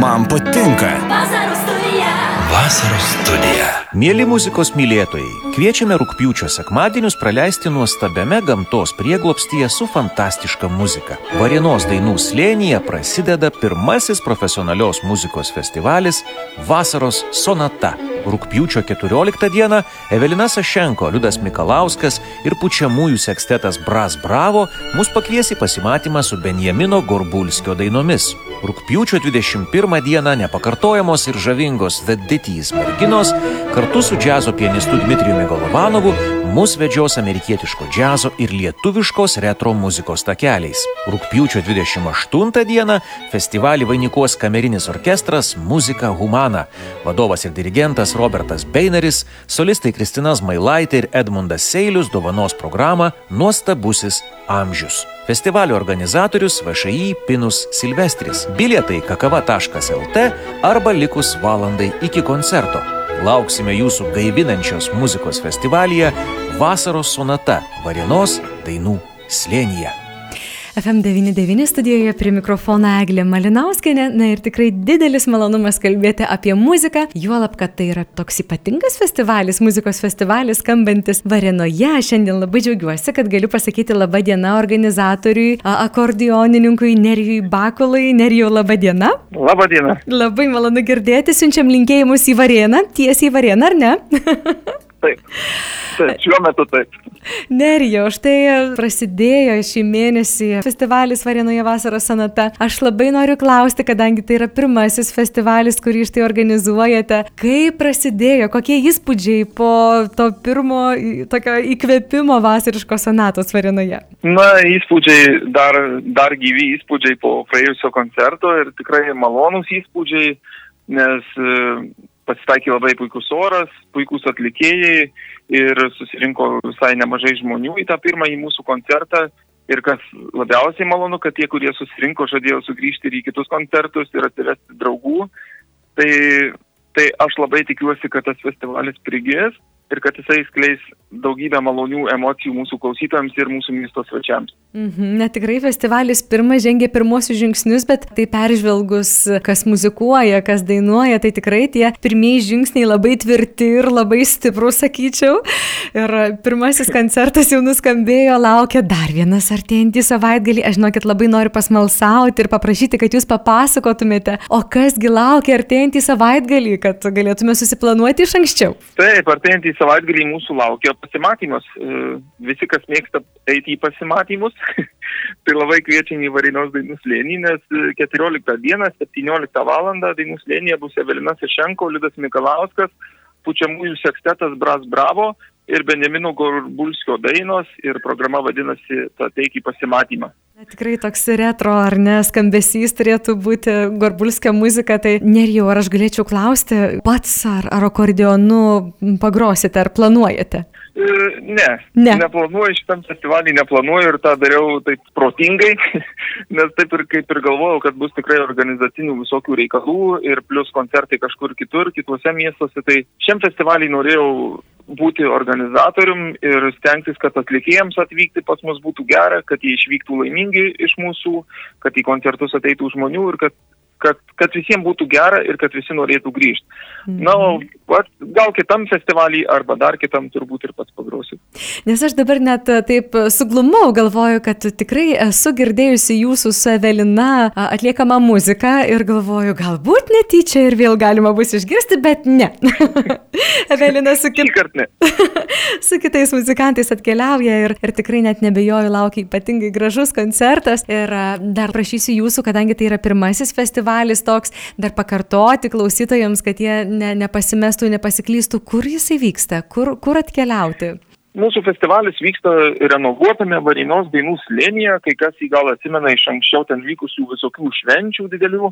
Man patinka. Vasaros studija. Vasaros studija. Mėly muzikos mylėtojai, kviečiame rūpjūčio sekmadienius praleisti nuostabiame gamtos prieglopstyje su fantastiška muzika. Varienos dainų slėnyje prasideda pirmasis profesionalios muzikos festivalis Vasaros sonata. Rūpjūčio 14 dieną Evelina Sašenko, Liudas Mikalauskas ir pučiamųjų sekstetas Bras Bravo mus pakvies į pasimatymą su Benjamino Gorbulskio dainomis. Rūpjūčio 21 dieną nepakartojamos ir žavingos The Ditties merginos kartu su džiazo pianistu Dmitrijumi Golovanovu mus vedžios amerikietiško džiazo ir lietuviškos retro muzikos takeliais. Rūpjūčio 28 dieną festivalį vainikuos kamerinis orkestras Muzika Humana. Vadovas ir dirigentas Robertas Beineris, solistai Kristina Zmailaitė ir Edmundas Seilius dovanos programą Nuostabusis amžius. Festivalio organizatorius VŠI Pinus Silvestris. Bilietai kakava.lt arba likus valandai iki koncerto. Lauksime jūsų gaivinančios muzikos festivalyje Vasaros sonata Varienos dainų slėnyje. FM99 studijoje prie mikrofono Eglė Malinauskenė. Na ir tikrai didelis malonumas kalbėti apie muziką, juolab, kad tai yra toks ypatingas festivalis, muzikos festivalis skambantis Varenoje. Šiandien labai džiaugiuosi, kad galiu pasakyti laba diena organizatoriui, akordionininkui Nerijui Bakulai. Nerijau, laba diena. Labą dieną. Labai malonu girdėti, siunčiam linkėjimus į Vareną, tiesiai į Vareną, ar ne? Taip. taip. Šiuo metu taip. Nerijau, štai prasidėjo šį mėnesį festivalis Varėnoje vasaros sonata. Aš labai noriu klausti, kadangi tai yra pirmasis festivalis, kurį štai organizuojate. Kaip prasidėjo, kokie įspūdžiai po to pirmo tokio įkvėpimo vasariškos sonatos Varėnoje? Na, įspūdžiai, dar, dar gyvi įspūdžiai po praėjusio koncerto ir tikrai malonūs įspūdžiai, nes pasitaikė labai puikus oras, puikus atlikėjai ir susirinko visai nemažai žmonių į tą pirmąjį mūsų koncertą. Ir kas labiausiai malonu, kad tie, kurie susirinko, žadėjo sugrįžti ir į kitus koncertus ir atsivesti draugų. Tai, tai aš labai tikiuosi, kad tas festivalis prigės ir kad jisai skleis daugybę malonių emocijų mūsų klausytojams ir mūsų miesto svečiams. Mhm, na tikrai festivalis pirmas žengė pirmosius žingsnius, bet tai peržvelgus, kas muzikuoja, kas dainuoja, tai tikrai tie pirmieji žingsniai labai tvirti ir labai stiprus, sakyčiau. Ir pirmasis koncertas jau nuskambėjo, laukia dar vienas artėjantį savaitgalį. Aš žinokit, labai noriu pasmalsauti ir paprašyti, kad jūs papasakotumėte, o kasgi laukia artėjantį savaitgalį, kad galėtume susiplanuoti iš anksčiau. Taip, artėjantį savaitgalį mūsų laukia pasimatymas. Visi, kas mėgsta eiti į pasimatymus, tai labai kviečiame į Varinos dainų slėnį, nes 14 dieną, 17 val. dainų slėnyje bus Evelina Sešenko, Liudas Mikalauskas, pučiamųjų sekstetas Bras Bravo ir Benjamino Gorbulskio dainos ir programa vadinasi Tateik į pasimatymą. Tikrai toks retro ar ne skambesys turėtų būti Gorbulskio muzika, tai nerijau, ar aš galėčiau klausti pats, ar, ar akordeonu pagrosite, ar planuojate? Ne, Ne. neplanuoju šitam festivalį, neplanuoju ir tą dariau taip protingai, nes taip ir kaip ir galvojau, kad bus tikrai organizacinių visokių reikalų ir plus koncertai kažkur kitur, kituose miestuose. Tai šiam festivaliui norėjau būti organizatorium ir stengtis, kad atlikėjams atvykti pas mus būtų gera, kad jie išvyktų laimingi iš mūsų, kad į koncertus ateitų žmonių ir kad kad, kad visiems būtų gera ir kad visi norėtų grįžti. Mhm. Na, o gal kitam festivalį arba dar kitam turbūt ir pats pagrosiu. Nes aš dabar net a, taip a, suglumau, galvoju, kad tikrai esu girdėjusi jūsų su Evelina atliekamą muziką ir galvoju, galbūt netyčia ir vėl galima bus išgirsti, bet ne. Evelina su, kit... Su kitais muzikantais atkeliauja ir, ir tikrai net nebejoju, laukia ypatingai gražus koncertas. Ir a, dar prašysiu jūsų, kadangi tai yra pirmasis festivalis toks, dar pakartoti klausytojams, kad jie ne, nepasimestų, nepasiklystų, kur jisai vyksta, kur, kur atkeliauti. Mūsų festivalis vyksta renovuotame Varinos dainų slėnyje, kai kas jį gal atsimena iš anksčiau ten vykusių visokių švenčių didelių.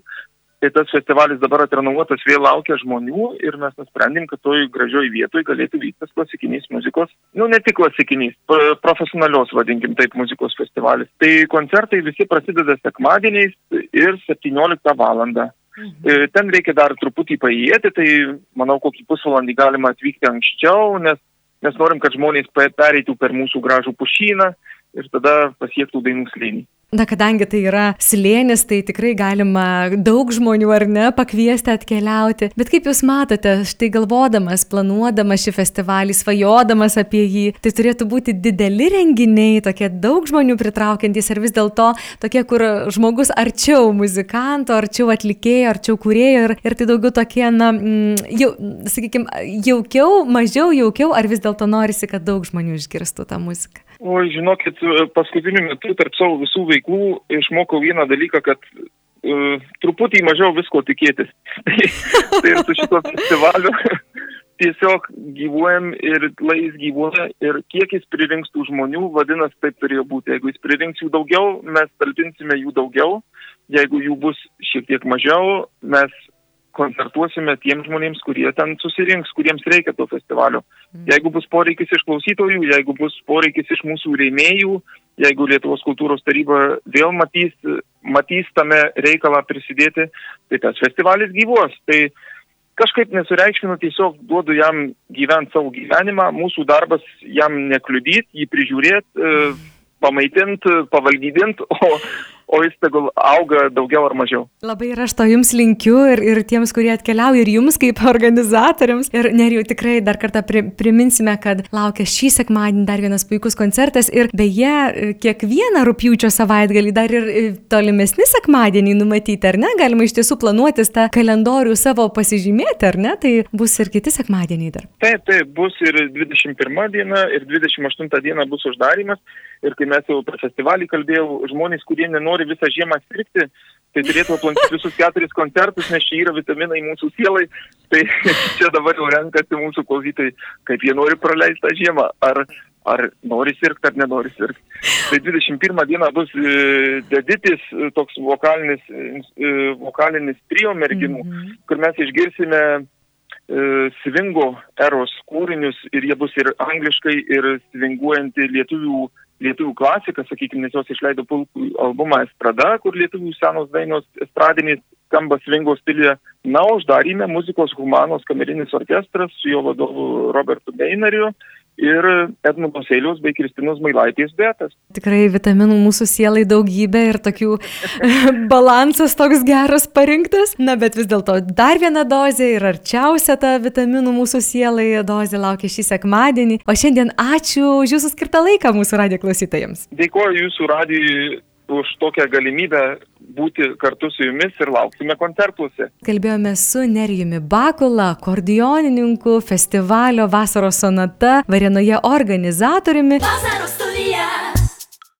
Tai tas festivalis dabar atrenovuotas vėl laukia žmonių ir mes nusprendėm, kad toj gražioj vietoj galėtų vykti tas klasikinės muzikos, nu ne tik klasikinės, pro- profesionalios vadinkim taip muzikos festivalis. Tai koncertai visi prasideda sekmadieniais ir 17 valandą. E, Ten reikia dar truputį paėjėti, tai manau, kokį pusvalandį galima atvykti anksčiau, nes, nes norim, kad žmonės pe- pereitų per mūsų gražų pušyną ir tada pasiektų dainų slėnį. Na, kadangi tai yra slėnis, tai tikrai galima daug žmonių ar ne pakviesti atkeliauti. Bet kaip Jūs matote, štai galvodamas, planuodamas šį festivalį, svajodamas apie jį, tai turėtų būti dideli renginiai, tokie daug žmonių pritraukiantys ir vis dėlto tokie, kur žmogus arčiau muzikanto, arčiau atlikėjo, arčiau kūrėjo ir, ir tai daugiau tokie, na, mm, jau, sakykime, jaukiau, mažiau jaukiau, ar vis dėlto norisi, kad daug žmonių išgirstų tą muziką? O žinokit, paskutiniu metu tarp savo visų veiklų išmokau vieną dalyką, kad uh, truputį mažiau visko tikėtis. tai ir su šito festivaliu tiesiog gyvuojam ir lais gyvuoja ir kiek jis pririnks tų žmonių, vadinasi, taip turėjo būti. Jeigu jis pririnks jų daugiau, mes talpinsime jų daugiau, jeigu jų bus šiek tiek mažiau, mes koncertuosime tiems žmonėms, kurie ten susirinks, kuriems reikia to festivalio. Mm. Jeigu bus poreikis iš klausytojų, jeigu bus poreikis iš mūsų rėmėjų, jeigu Lietuvos kultūros taryba vėl matys, matys tame reikalą prisidėti, tai tas festivalis gyvuos. Tai kažkaip nesureikšminu, tiesiog duodu jam gyventi savo gyvenimą, mūsų darbas jam nekliudyti, jį prižiūrėti, pamaitinti, pavalgydinti, o, o jis tegul auga daugiau ar mažiau. Labai ir aš to jums linkiu ir, ir tiems, kurie atkeliauja, ir jums kaip organizatoriams. Ir nerijau tikrai dar kartą pri, priminsime, kad laukia šį sekmadienį dar vienas puikus koncertas ir beje, kiekvieną rūpjūčio savaitgalį dar ir tolimesni sekmadienį numatyti, ar ne? Galima iš tiesų planuotis tą kalendorių savo pasižymėti, ar ne? Tai bus ir kiti sekmadieniai dar. Taip, taip, bus ir 21 diena, ir 28 diena bus uždarimas. Ir kai mes jau per festivalį kalbėjau, žmonės, kurie nenori nori visą žiemą sirgti, tai turėtų aplankyti visus keturis koncertus, nes čia yra vitaminai mūsų sielai. Tai čia dabar jau renkasi mūsų klausytojai, kaip jie nori praleisti tą žiemą. Ar, ar nori sirgti, ar nenori sirgti. Tai 21 dieną bus e, deditis, e, toks vokalinis, e, vokalinis trio merginų, mm -hmm. kur mes išgirsime svingo eros kūrinius ir jie bus ir angliškai, ir svinguojanti lietuvių lietuvių klasika, sakykime, nes jos išleido puikų albumą Estrada, kur lietuvių senos dainos estradinės skamba svingo stiliuje. Na, uždarėme muzikos humanos kamerinis orkestras su jo vadovu Robertu Beinariu ir Edmundo Seiliaus bei Kristinos Mailaitės duetas. Tikrai vitaminų mūsų sielai daugybė ir tokių balansas toks geras parinktas. Na, bet vis dėlto dar viena dozė ir arčiausia ta vitaminų mūsų sielai dozė laukia šį sekmadienį. O šiandien ačiū už jūsų skirtą laiką mūsų radijo klausytojams. Dėkuoju jūsų radijui už tokią galimybę būti kartu su jumis ir lauksime koncertuose. Kalbėjome su Nerijumi Bakula, akordionininku, festivalio Vasaros sonata Varenoje organizatoriumi. Vasaros